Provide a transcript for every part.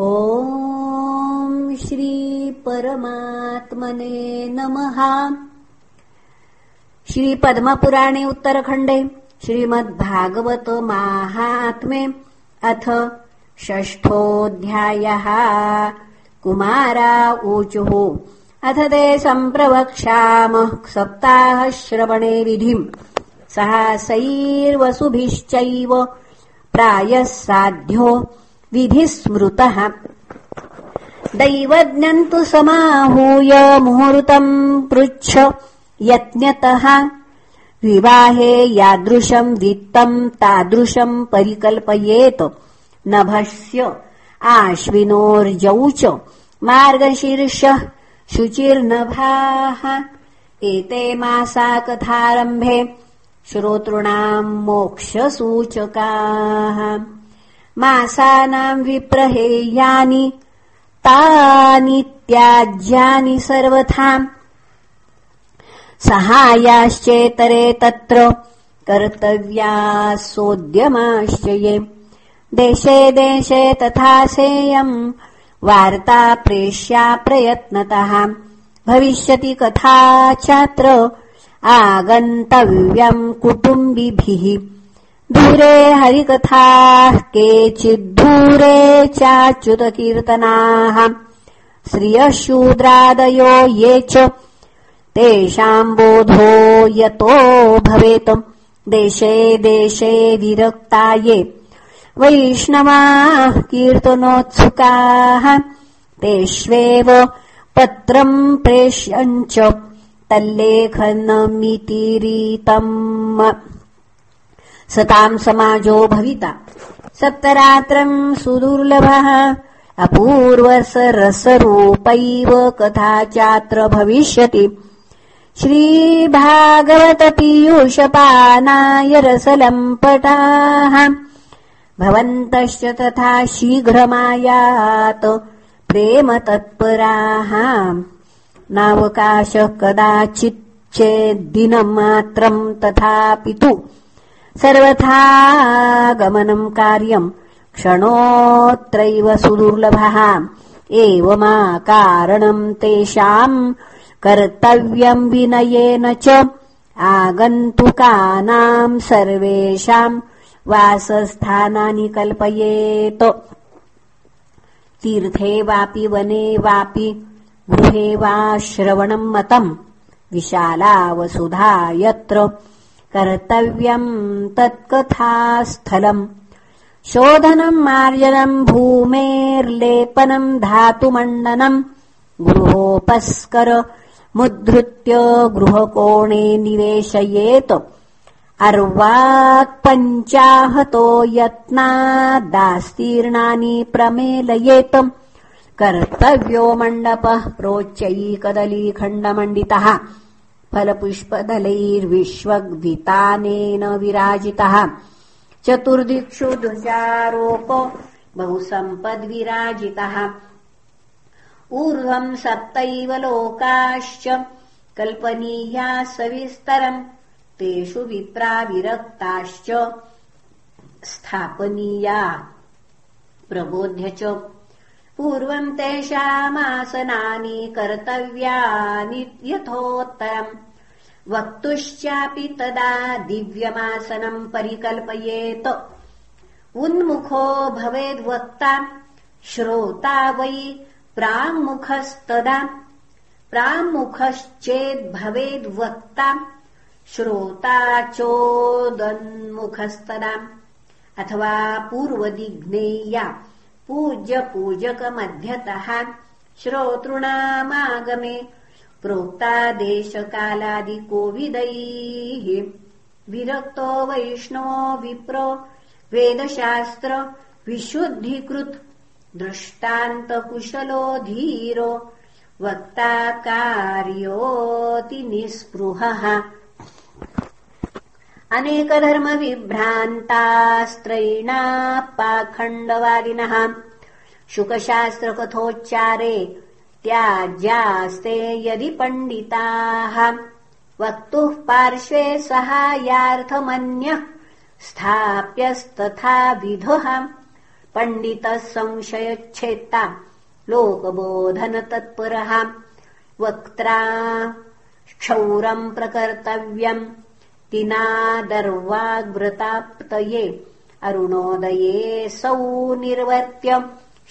ॐ श्रीपरमात्मने नमः। श्रीपद्मपुराणे उत्तरखण्डे श्रीमद्भागवत माहात्म्ये अथ षष्ठोऽध्यायः। कुमारा ऊचुः। अथ ते सम्प्रवक्ष्यामः सप्ताहश्रवणे विधिम्। सैर्वसुभिश्चैव प्रायः साध्यो विधिः स्मृतः दैवज्ञम् तु समाहूय मुहूर्तम् पृच्छ यत्नतः विवाहे यादृशम् वित्तम् तादृशम् परिकल्पयेत्। नभस्य आश्विनोर्जौ च मार्गशीर्षः शुचिर्नभाः। एते मासा कथारम्भे श्रोतॄणाम् मोक्षसूचकाः मासानाम् विप्रहेयानि तानि त्याज्यानि सर्वथा सहायाश्चेतरे तत्र कर्तव्यासोद्यमाश्च ये। देशे देशे तथा सेयम् वार्ता प्रेष्या प्रयत्नतः। भविष्यति कथा चात्र आगन्तव्यम् कुटुम्बिभिः दूरे हरिकथाः केचिद्दूरे चाच्युतकीर्तनाः। श्रियशूद्रादयो ये च तेषाम् बोधो यतो भवेत्। देशे देशे विरक्ता ये वैष्णवाः कीर्तनोत्सुकाः। तेष्वेव पत्रम् प्रेष्यञ्च तल्लेखनमितिरीतम् सताम् समाजो भविता। सप्तरात्रम् सुदुर्लभः अपूर्वसरसरूपैव कथा चात्र भविष्यति। श्रीभागवतपीयूषपानाय रसलम्पटाः भवन्तश्च तथा शीघ्रमायात् प्रेमतत्पराः। नावकाशः कदाचिच्चेद्दिनमात्रम् तथापि तु सर्वथा गमनम् कार्यम् क्षणोऽत्रैव सुदुर्लभः। एवमाकारणम् तेषाम् कर्तव्यम् विनयेन च आगन्तुकानाम् सर्वेषाम् वासस्थानानि कल्पयेत्। तीर्थे वापि वने वापि गृहे वा श्रवणम् मतम्। विशाला वसुधा यत्र कर्तव्यम् तत्कथास्थलम्। शोधनम् मार्जनम् भूमेर्लेपनम् धातुमण्डनम्। गृहोपस्कर मुद्धृत्य गृहकोणे निवेशयेत्। अर्वाक्पञ्चाहतो यत्नादास्तीर्णानि प्रमेलयेत्। कर्तव्यो मण्डपः प्रोच्चैकदलीखण्डमण्डितः फलपुष्पदलैर्विश्वग्वितानेन विराजितः। चतुर्दिक्षु ध्वजारोप बहुसम्पद्विराजितः। ऊर्ध्वम् सप्तैव लोकाश्च कल्पनीया सविस्तरम् तेषु विप्राविरक्ताश्च स्थापनीया। प्रबोध्य च पूर्वम् तेषामासनानि कर्तव्यानि यथोत्तरम्। वक्तुश्चापि तदा दिव्यमासनम् परिकल्पयेत्। उन्मुखो भवेद्वक्ता श्रोता वै प्राङ्मुखस्तदा प्राङ्मुखश्चेद्भवेद्वक्ता श्रोता चोदन्मुखस्तदा। अथवा पूर्वदिग्नेया पूज्यपूजकमध्यतः श्रोतॄणामागमे प्रोक्तादेशकालादिकोविदैः विरक्तो वैष्णवो विप्रो वेदशास्त्र विशुद्धिकृत् दृष्टान्तकुशलो धीरो वक्ता कार्योऽतिनिःस्पृहः अनेकधर्मविभ्रान्तास्त्रैणा पाखण्डवादिनः। शुकशास्त्रकथोच्चारे त्याज्यास्ते यदि पण्डिताः। वक्तुः पार्श्वे सहायार्थमन्यः स्थाप्यस्तथा विधुः। पण्डितः संशयच्छेत्ता लोकबोधनतत्परः। वक्त्रा क्षौरम् प्रकर्तव्यम् तिनादर्वाग्व्रताप्तये अरुणोदये सौ निर्वर्त्य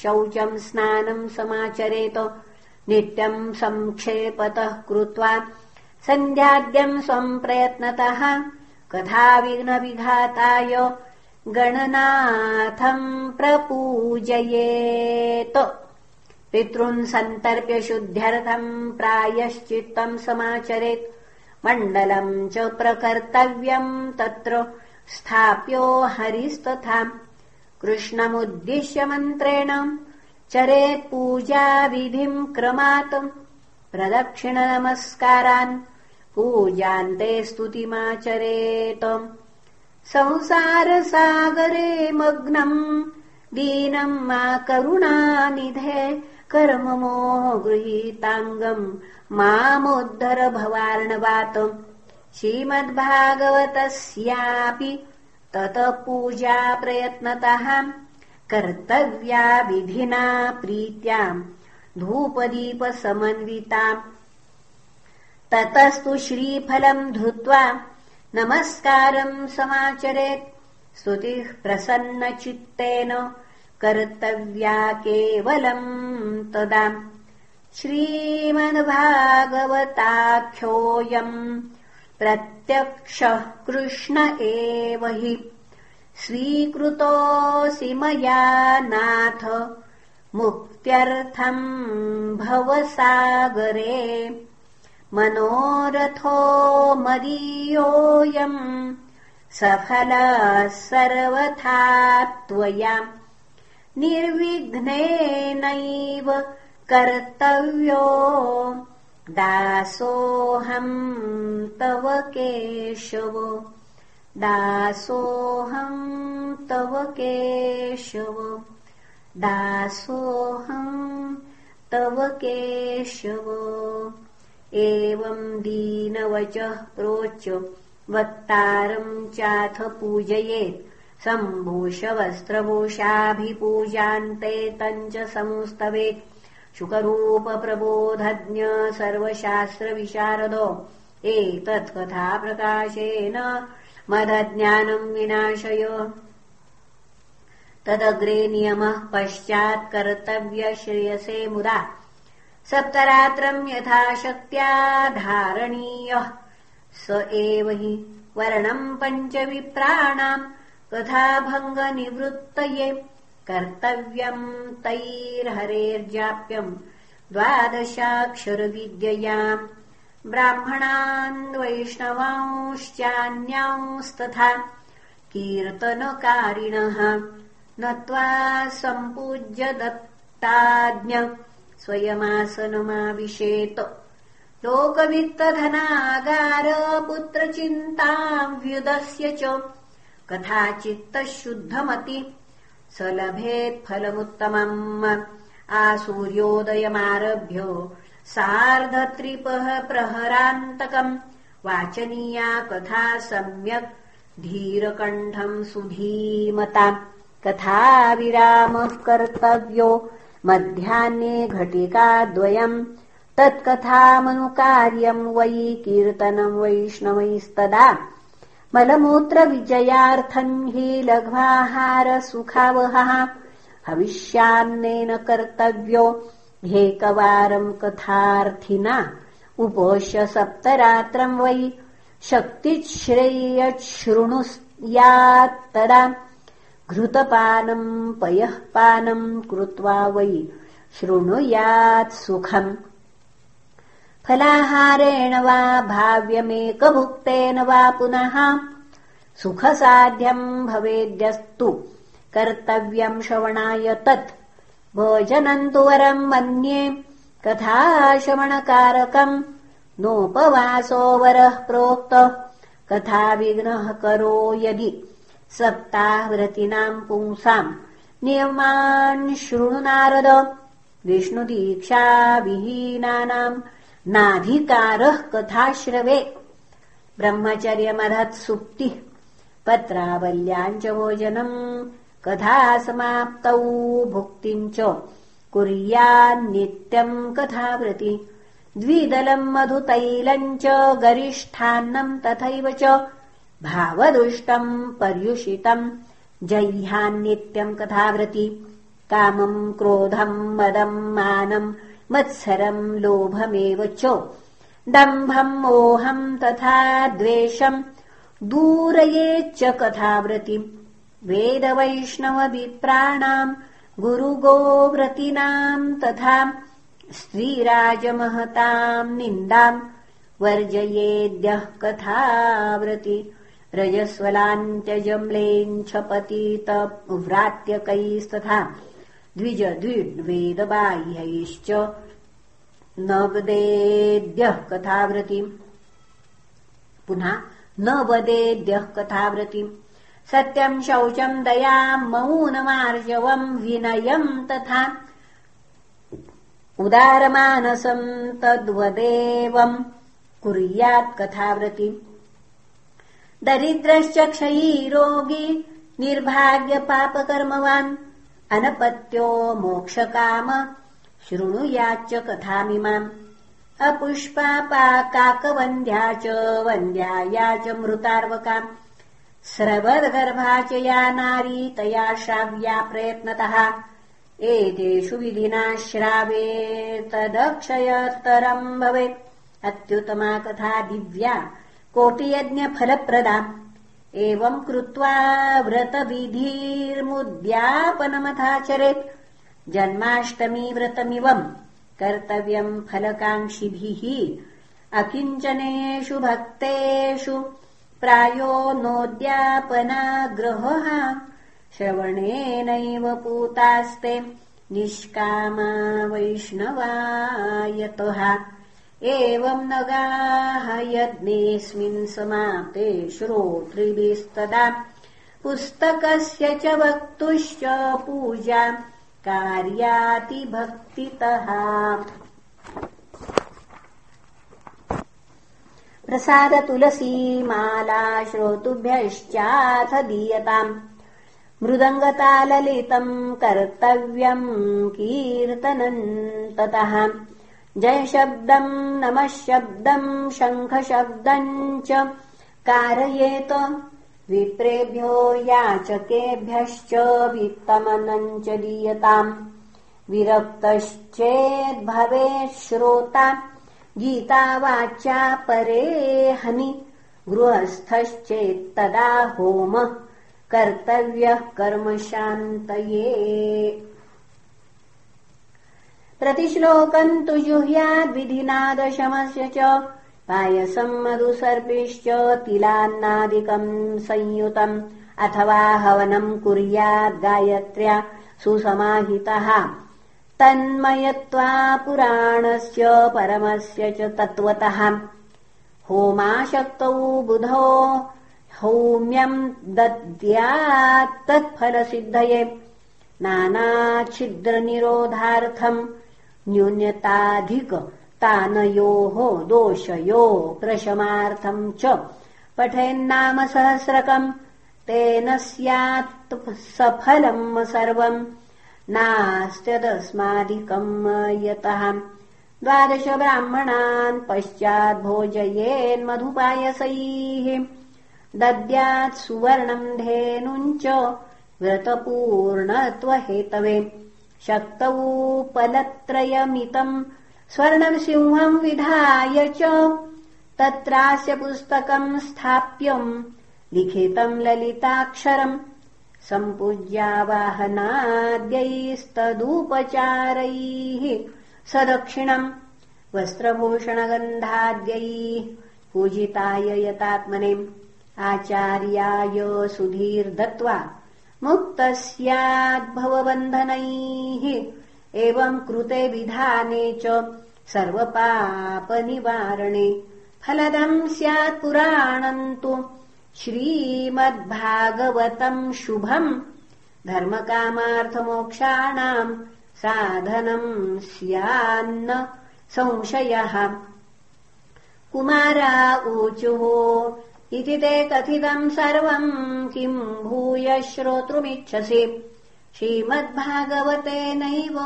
शौचम् स्नानम् समाचरेत नित्यम् संक्षेपतः कृत्वा सन्ध्याद्यम् स्वम् प्रयत्नतः कथाविघ्नविघाताय गणनाथम् प्रपूजयेत्। पितॄन् सन्तर्प्य शुद्ध्यर्थम् प्रायश्चित्तम् समाचरेत् मण्डलम् च प्रकर्तव्यम् तत्र स्थाप्यो हरिस्तथा। कृष्णमुद्दिश्य मन्त्रेण चरेत्पूजाविधिम् क्रमात् प्रदक्षिणनमस्कारान्। पूजान्ते स्तुतिमाचरेत। संसारसागरे मग्नम् दीनम् मा करुणानिधे कर्ममो गृहीताङ्गम् मामुद्धर भवार्णवात् श्रीमद्भागवतस्यापि ततः पूजा प्रयत्नतः कर्तव्या विधिना प्रीत्याम् धूपदीपसमन्विताम् ततस्तु श्रीफलम् धृत्वा नमस्कारम् समाचरेत्। स्तुतिः प्रसन्नचित्तेन कर्तव्या केवलम् तदा श्रीमद्भागवताख्योऽयम् प्रत्यक्षः कृष्ण एव हि। स्वीकृतोऽसि मया नाथ मुक्त्यर्थम् भवसागरे। मनोरथो मदीयोऽयम् सफलः सर्वथा त्वया निर्विघ्नेनैव कर्तव्यो दासोऽहम् तव केशव। दासोऽहम् तव केशव। दासोऽहम् तव केशव। एवम् दीनवचः प्रोच्य वक्तारम् चाथ पूजयेत् सम्भूषवस्त्रभूषाभिपूजान्ते तम् च संस्तवेत् शुकरूपप्रबोधज्ञ सर्वशास्त्रविशारदो। एतत्कथाप्रकाशेन मदज्ञानम् विनाशय। तदग्रे नियमः पश्चात् कर्तव्यश्रेयसे मुदा। सप्तरात्रम् यथाशक्त्या धारणीयः। स एव हि वर्णम् पञ्चविप्राणाम् कथाभङ्गनिवृत्तये कर्तव्यम् तैर्हरेर्जाप्यम् द्वादशाक्षरविद्ययाम् ब्राह्मणान् वैष्णवांश्चान्यांस्तथा कीर्तनकारिणः नत्वा सम्पूज्य दत्ताज्ञ स्वयमासनमाविशेत् लोकवित्तधनागारपुत्रचिन्ताव्युदस्य च कथाचित्तः शुद्धमति स लभेत्फलमुत्तमम् आसूर्योदयमारभ्य सार्धत्रिपः प्रहरान्तकम् वाचनीया कथा सम्यक् धीरकण्ठम् सुधीमता। कथाविरामः कर्तव्यो मध्याह्ने घटिकाद्वयम्। तत्कथामनुकार्यम् वै कीर्तनम् वैष्णवैस्तदा मलमूत्रविजयार्थम् हि लघ्वाहारसुखावहः। हविष्यान्नेन कर्तव्यो ह्येकवारम् कथार्थिना। उपोष्य सप्तरात्रम् वै शक्तिश्रेयच्छृणुयात्तदा घृतपानम् पयःपानम् कृत्वा वै शृणुयात् सुखम् फलाहारेण वा भाव्यमेकभुक्तेन वा पुनः सुखसाध्यम् भवेद्यस्तु। कर्तव्यम् श्रवणाय तत्। भोजनम् तु वरम् मन्ये कथाश्रवणकारकम्। नोपवासो वरः प्रोक्त। कथाविघ्नः करो यदि। सप्ताहव्रतिनाम् पुंसाम् नियमान् शृणु नारद। विष्णुदीक्षाविहीनानाम् नाधिकारः कथाश्रवे। ब्रह्मचर्यमधत्सुप्तिः पत्रावल्याम् च भोजनम् कथासमाप्तौ भुक्तिम् च। कुर्यान्नित्यम् कथावृति द्विदलम् मधुतैलम् च गरिष्ठान्नम् तथैव च। भावदुष्टम् पर्युषितम्। जह्यान्नित्यम् कथावृति कामम् क्रोधम् मदम् मानम् मत्सरम् लोभमेव च। दम्भम् मोहम् तथा द्वेषम् दूरयेच्च कथाव्रतिम् वेदवैष्णवविप्राणाम् गुरुगोव्रतीनाम् तथा स्त्रीराजमहताम् निन्दाम् वर्जयेद्यः कथाव्रति रजस्वलाञ्चजम्लेञ्छपतित व्रात्यकैस्तथा द्विज द्विड्वेदबाह्यैश्च न वदेद्यः कथाव्रतिम् पुनः न वदेद्यः कथाव्रतिम् सत्यम् शौचम् दयाम् मौनमार्जवम् विनयम् तथा उदारमानसम् तद्वदेवम् कुर्यात् कथाव्रति दरिद्रश्च क्षयी रोगी निर्भाग्यपापकर्मवान् अनपत्यो मोक्षकाम। शृणुयाच्च कथामिमाम्। अपुष्पापा काकवन्द्या च वन्द्याया च मृतार्वका स्रवद्गर्भा च या नारी तया श्राव्या प्रयत्नतः। एतेषु विधिना श्रावे तदक्षयतरम् भवेत्। अत्युत्तमा कथा दिव्या कोटियज्ञफलप्रदा एवम् कृत्वा व्रतविधिर्मुद्यापनमथाचरेत् जन्माष्टमी व्रतमिवम् कर्तव्यम् फलकाङ्क्षिभिः अकिञ्चनेषु भक्तेषु प्रायो नोद्यापनाग्रहः श्रवणेनैव पूतास्ते निष्कामा वैष्णवायतः एवम् नगाः यज्ञेऽस्मिन् समाप्ते श्रोतृभिस्तदा। पुस्तकस्य च वक्तुश्च पूजा कार्यातिभक्तितः। प्रसादतुलसीमाला श्रोतुभ्यश्चाथ दीयताम्। मृदङ्गताललितम् कर्तव्यम् कीर्तनम् ततः जयशब्दम् नमः शब्दम् शङ्खशब्दम् च कारयेत। विप्रेभ्यो याचकेभ्यश्च वित्तमनम् च दीयताम्। विरक्तश्चेद्भवेत् श्रोता। गीतावाच्या परे हनि। गृहस्थश्चेत्तदा होमः। कर्तव्यः कर्मशान्तये प्रतिश्लोकम् तु जुह्याद्विधिनादशमस्य च पायसम् मधुसर्पिश्च तिलान्नादिकम् संयुतम् अथवा हवनम् कुर्याद्गायत्र्या सुसमाहितः। तन्मयत्वा पुराणस्य परमस्य च तत्त्वतः। होमाशक्तौ बुधो हौम्यम् दद्यात्तत्फलसिद्धये नानाच्छिद्रनिरोधार्थम् न्यून्यताधिक तानयोः दोषयो प्रशमार्थम् च। पठेन्नाम सहस्रकम् तेन स्यात् सफलम् सर्वम्। नास्त्यदस्मादिकम् यतः। द्वादश ब्राह्मणान् पश्चाद्भोजयेन्मधुपायसैः दद्यात् सुवर्णम् धेनुम् च व्रतपूर्णत्वहेतवे शक्तौ पलत्रयमितम् स्वर्णम् सिंहम् विधाय च तत्रास्य पुस्तकम् स्थाप्यम् लिखितम् ललिताक्षरम् सम्पूज्यावाहनाद्यैस्तदुपचारैः सदक्षिणम् वस्त्रभूषणगन्धाद्यैः पूजिताय यतात्मने आचार्याय सुधीर्दत्त्वा मुक्तः स्याद्भवबन्धनैः एवम् कृते विधाने च सर्वपापनिवारणे। फलदम् स्यात् पुराणम् तु। श्रीमद्भागवतम् शुभम्। धर्मकामार्थमोक्षाणाम् साधनम् स्यान्न संशयः। कुमारा ऊचुः इति ते कथितम् सर्वम् किम् भूय श्रोतुमिच्छसि। श्रीमद्भागवतेनैव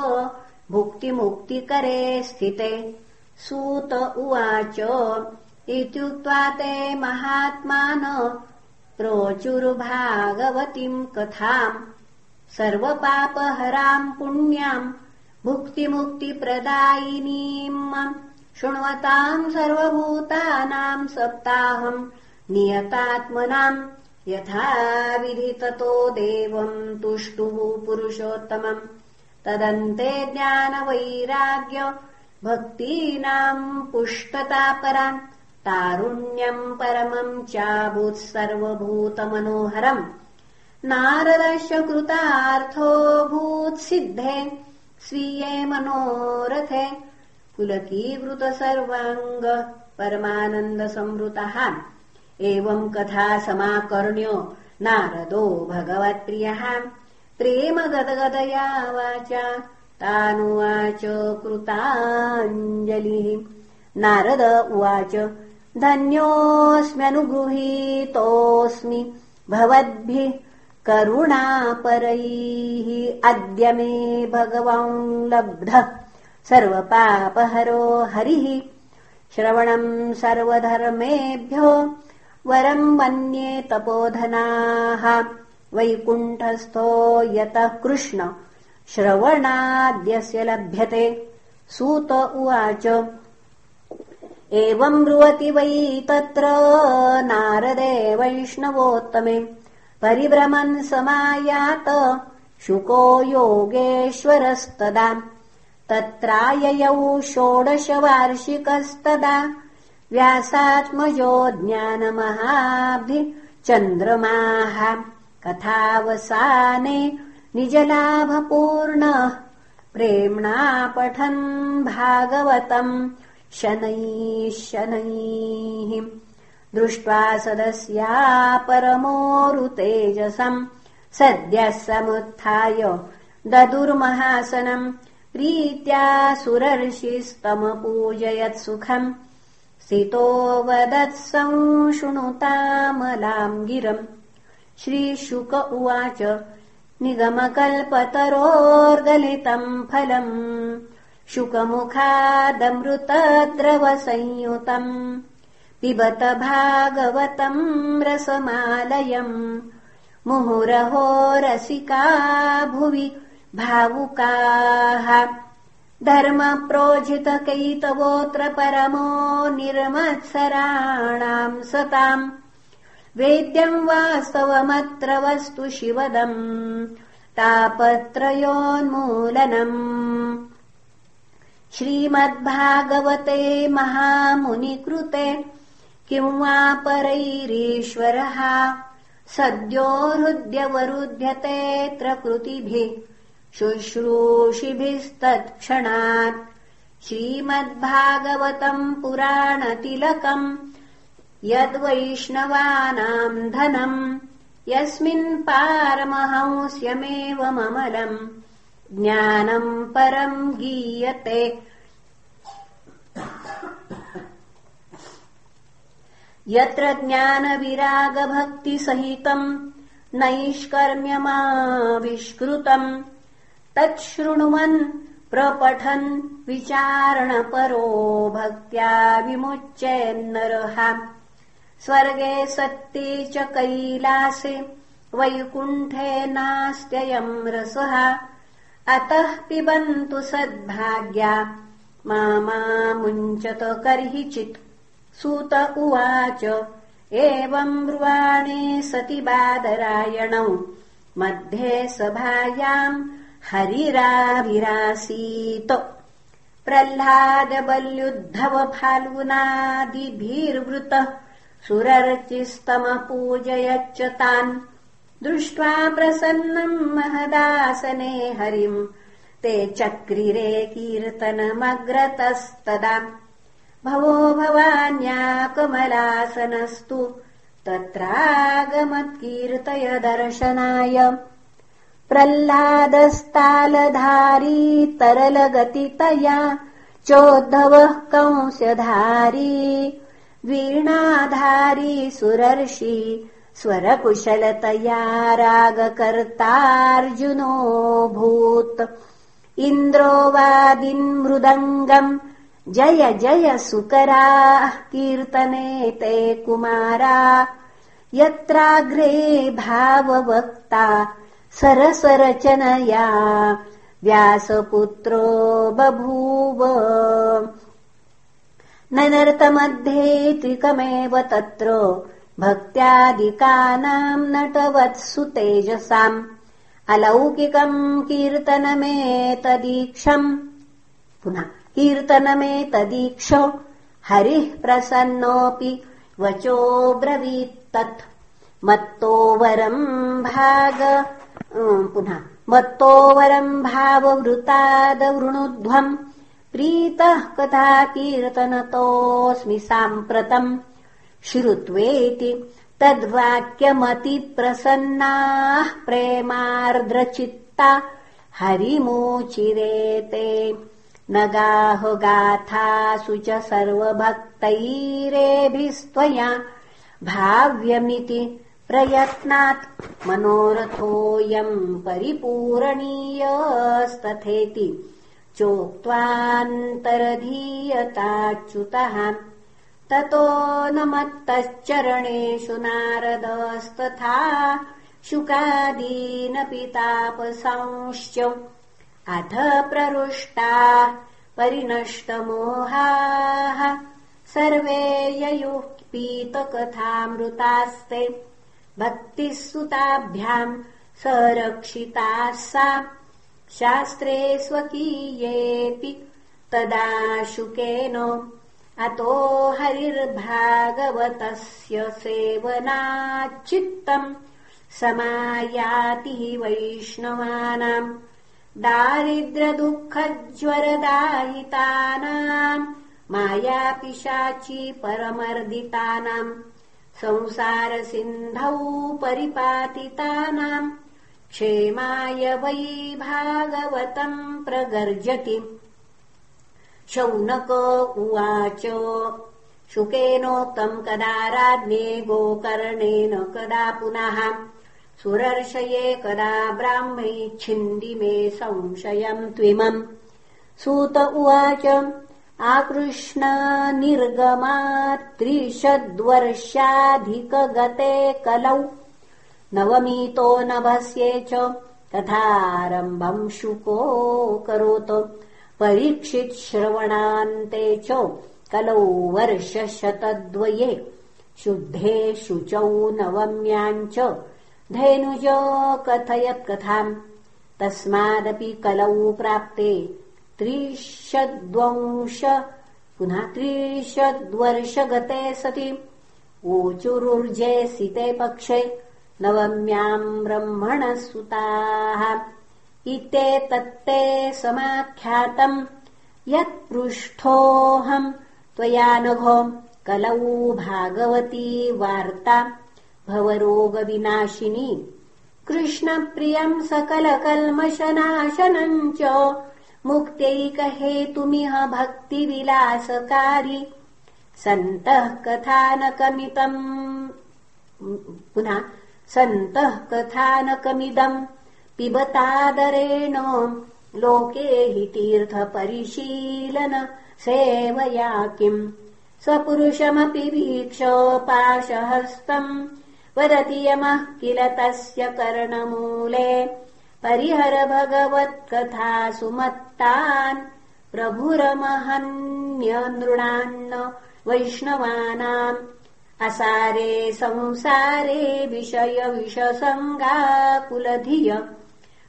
भुक्तिमुक्तिकरे स्थिते। सूत उवाच इत्युक्त्वा ते महात्मान प्रोचुर्भागवतीम् कथाम् सर्वपापहराम् पुण्याम् भुक्तिमुक्तिप्रदायिनीम् शृण्वताम् सर्वभूतानाम् सप्ताहम् नियतात्मनाम् यथा विधिततो देवम् तुष्टुः पुरुषोत्तमम्। तदन्ते ज्ञानवैराग्य भक्तीनाम् पुष्टतापराम् तारुण्यम् परमम् चाभूत् सर्वभूतमनोहरम्। नारदस्य कृतार्थो भूत्सिद्धे स्वीये मनोरथे पुलकीकृत सर्वाङ्ग परमानन्दसंवृतः एवम् कथा समाकर्ण्यो। नारदो भगवत्प्रियः। प्रेम गदगदया वाचा। तानुवाच कृताञ्जलिः। नारद उवाच धन्योऽस्म्यनुगृहीतोऽस्मि। भवद्भिः करुणापरैः अद्य मे भगवान् लब्धः। सर्वपापहरो हरिः। श्रवणम् सर्वधर्मेभ्यो वरम् मन्ये तपोधनाः। वैकुण्ठस्थो यतः कृष्ण। श्रवणाद्यस्य लभ्यते। सूत उवाच। एवम् ब्रुवति वै तत्र नारदे वैष्णवोत्तमे। परिभ्रमन् समायात शुको योगेश्वरस्तदा। तत्राययौ षोडशवार्षिकस्तदा व्यासात्मजो ज्ञानमहाभि चन्द्रमाः कथावसाने निजलाभपूर्णः प्रेम्णा पठन् भागवतम् शनैः शनैः दृष्ट्वा सदस्या परमोरुतेजसम् सद्यः समुत्थाय ददुर्महासनम् प्रीत्या सुरर्षिस्तमपूजयत्सुखम् स्थितो वदत्संशृणुतामलाम् गिरम् श्रीशुक उवाच निगमकल्पतरोर्गलितम् फलम्। शुकमुखादमृतद्रवसंयुतम्। पिबत भागवतम् रसमालयम्। मुहुरहो रसिका भुवि भावुकाः धर्मप्रोजितकैतवोऽत्र परमो निर्मत्सराणाम् सताम् वेद्यम् वास्तवमत्र वस्तु शिवदम् तापत्रयोन्मूलनम्। श्रीमद्भागवते महामुनिकृते किम् वा परैरीश्वरः सद्यो हृद्यवरुध्यतेऽत्र कृतिभिः शुश्रूषिभिस्तत्क्षणात्। श्रीमद्भागवतम् पुराणतिलकम् यद्वैष्णवानाम् धनम् यस्मिन् पारमहंस्यमेवममलम् ज्ञानम् परम् गीयते। यत्र ज्ञानविरागभक्तिसहितम् नैष्कर्म्यमाविष्कृतम् तच्छृण्वन् प्रपठन् विचारणपरो भक्त्या विमुच्येन्नरः स्वर्गे सत्ते च कैलासे वैकुण्ठे नास्त्ययम् रसः। अतः पिबन्तु सद्भाग्या। मा मुञ्चत कर्हिचित्। सूत उवाच एवम् ब्रुवाणे सति बादरायणौ मध्ये सभायाम् हरिराभिरासीत् प्रह्लादबल्युद्धव फाल्गुनादिभिर्वृतः सुरर्चिस्तमपूजयच्च तान् दृष्ट्वा प्रसन्नम् महदासने हरिम्। ते चक्रिरे कीर्तनमग्रतस्तदा। भवो भवान्या कमलासनस्तु तत्रागमत्कीर्तय दर्शनाय प्रह्लादस्तालधारी तरलगतितया चोद्धवः कंस्यधारी वीणाधारी सुरर्षि स्वरकुशलतया रागकर्तार्जुनोऽभूत्। इन्द्रो वादिन्मृदङ्गम् जय जय सुकराः कीर्तने ते कुमारा यत्राग्रे भाववक्ता सरसरचनया व्यासपुत्रो बभूव। ननर्तमध्ये त्रिकमेव तत्र भक्त्यादिकानाम् नटवत्सु तेजसाम्। अलौकिकम् कीर्तनमेतदीक्षम्। पुनः कीर्तनमेतदीक्ष हरिः प्रसन्नोऽपि वचो ब्रवीत्तत्। मत्तोवरम् भाग पुनः मत्तोवरम् भाववृतादवृणुध्वम् प्रीतः कथा कीर्तनतोऽस्मि साम्प्रतम् श्रुत्वेति तद्वाक्यमतिप्रसन्नाः प्रेमार्द्रचित्ता हरिमोचिरेते न गाथासु च सर्वभक्तैरेभिस्त्वया भाव्यमिति प्रयत्नात्। मनोरथोऽयम् परिपूरणीयस्तथेति। चोक्त्वान्तरधीयताच्युतः। ततो न मत्तश्चरणेषु नारदस्तथा शुकादीनपि तापसंश्च अथ प्ररुष्टा परिनष्टमोहाः। सर्वे ययुः पीतकथामृतास्ते भक्तिः सुताभ्याम् सा। शास्त्रे स्वकीयेऽपि तदा शुकेन अतो हरिर्भागवतस्य सेवनाच्चित्तम् समायाति वैष्णवानाम् दारिद्र्यदुःखज्वरदायितानाम् मायापिशाची परमर्दितानाम् संसारसिन्धौ परिपातितानाम् क्षेमाय वै भागवतम् प्रगर्जति। शौनक उवाच शुकेनोक्तम् कदा राज्ञे गोकर्णेन कदा पुनः। सुरर्षये कदा ब्राह्मै मे संशयम् त्विमम्। सूत उवाच त्रिषद्वर्षाधिकगते कलौ। नवमीतो नभस्ये च तथारम्भम् शुको करोत्। परीक्षितश्रवणान्ते च कलौ वर्षशतद्वये। शुद्धे शुचौ नवम्याम् च धेनुज कथयत्कथाम् तस्मादपि कलौ प्राप्ते त्रिशद्वंश पुनः त्रिशद्वर्षगते सति। ऊचुरुर्जे सिते पक्षे नवम्याम् ब्रह्मणः सुताः इत्येतत्ते समाख्यातम् यत्पृष्ठोऽहम् त्वया नघो कलौ भागवती वार्ता भवरोगविनाशिनी। कृष्णप्रियम् सकलकल्मषनाशनम् च मुक्त्यैकहेतुमिह भक्तिविलासकारि सन्तः कथानकमितम् पुनः सन्तः कथानकमिदम्। पिबतादरेण लोके हि तीर्थपरिशीलन सेवया किम्। स्वपुरुषमपि वीक्ष पाशहस्तम् वदति यमः किल तस्य कर्णमूले परिहर भगवत्कथासु मत्तान् प्रभुरमहन्यनृणान्न वैष्णवानाम् असारे संसारे विषयविषसङ्गाकुलधिय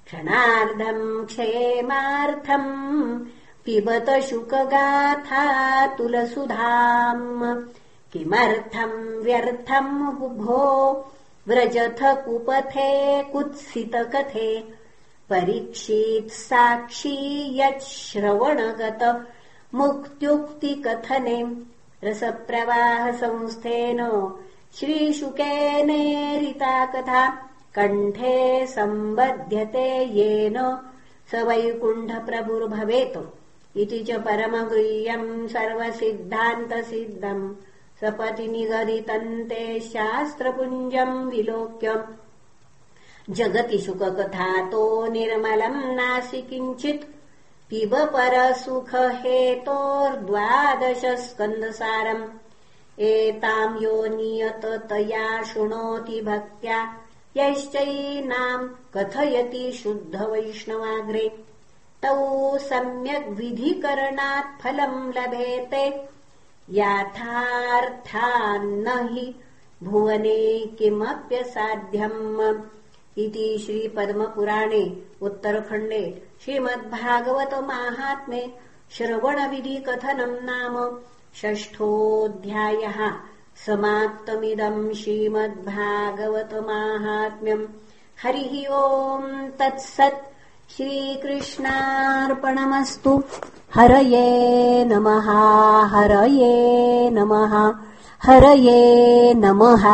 क्षणार्धम् क्षेमार्थम् पिबत शुकगाथातुलसुधाम् किमर्थम् व्यर्थम् भो व्रजथ कुपथे कुत्सितकथे परीक्षीत्साक्षी यच्छ्रवणगत मुक्त्युक्तिकथने रसप्रवाहसंस्थेन श्रीशुकेनेरिता कथा कण्ठे सम्बध्यते येन स वैकुण्ठप्रभुर्भवेत् इति च परमगृह्यम् सर्वसिद्धान्तसिद्धम् सपति निगदितन्ते शास्त्रपुञ्जम् विलोक्य जगति सुखकथातो निर्मलम् नासि किञ्चित्। पिब परसुखहेतोर्द्वादश स्कन्दसारम् एताम् यो नियततया शृणोति भक्त्या। यश्चैनाम् कथयति शुद्धवैष्णवाग्रे। तौ सम्यग्विधिकरणात् फलम् लभेते। याथार्थान्न हि भुवने किमप्यसाध्यम् इति श्रीपद्मपुराणे उत्तरखण्डे श्रीमद्भागवतमाहात्म्ये श्रवणविधिकथनम् नाम षष्ठोऽध्यायः। समाप्तमिदम् श्रीमद्भागवतमाहात्म्यम् हरिः ओम् तत्सत्। श्रीकृष्णार्पणमस्तु। हरये नमः हरये नमः हरये नमः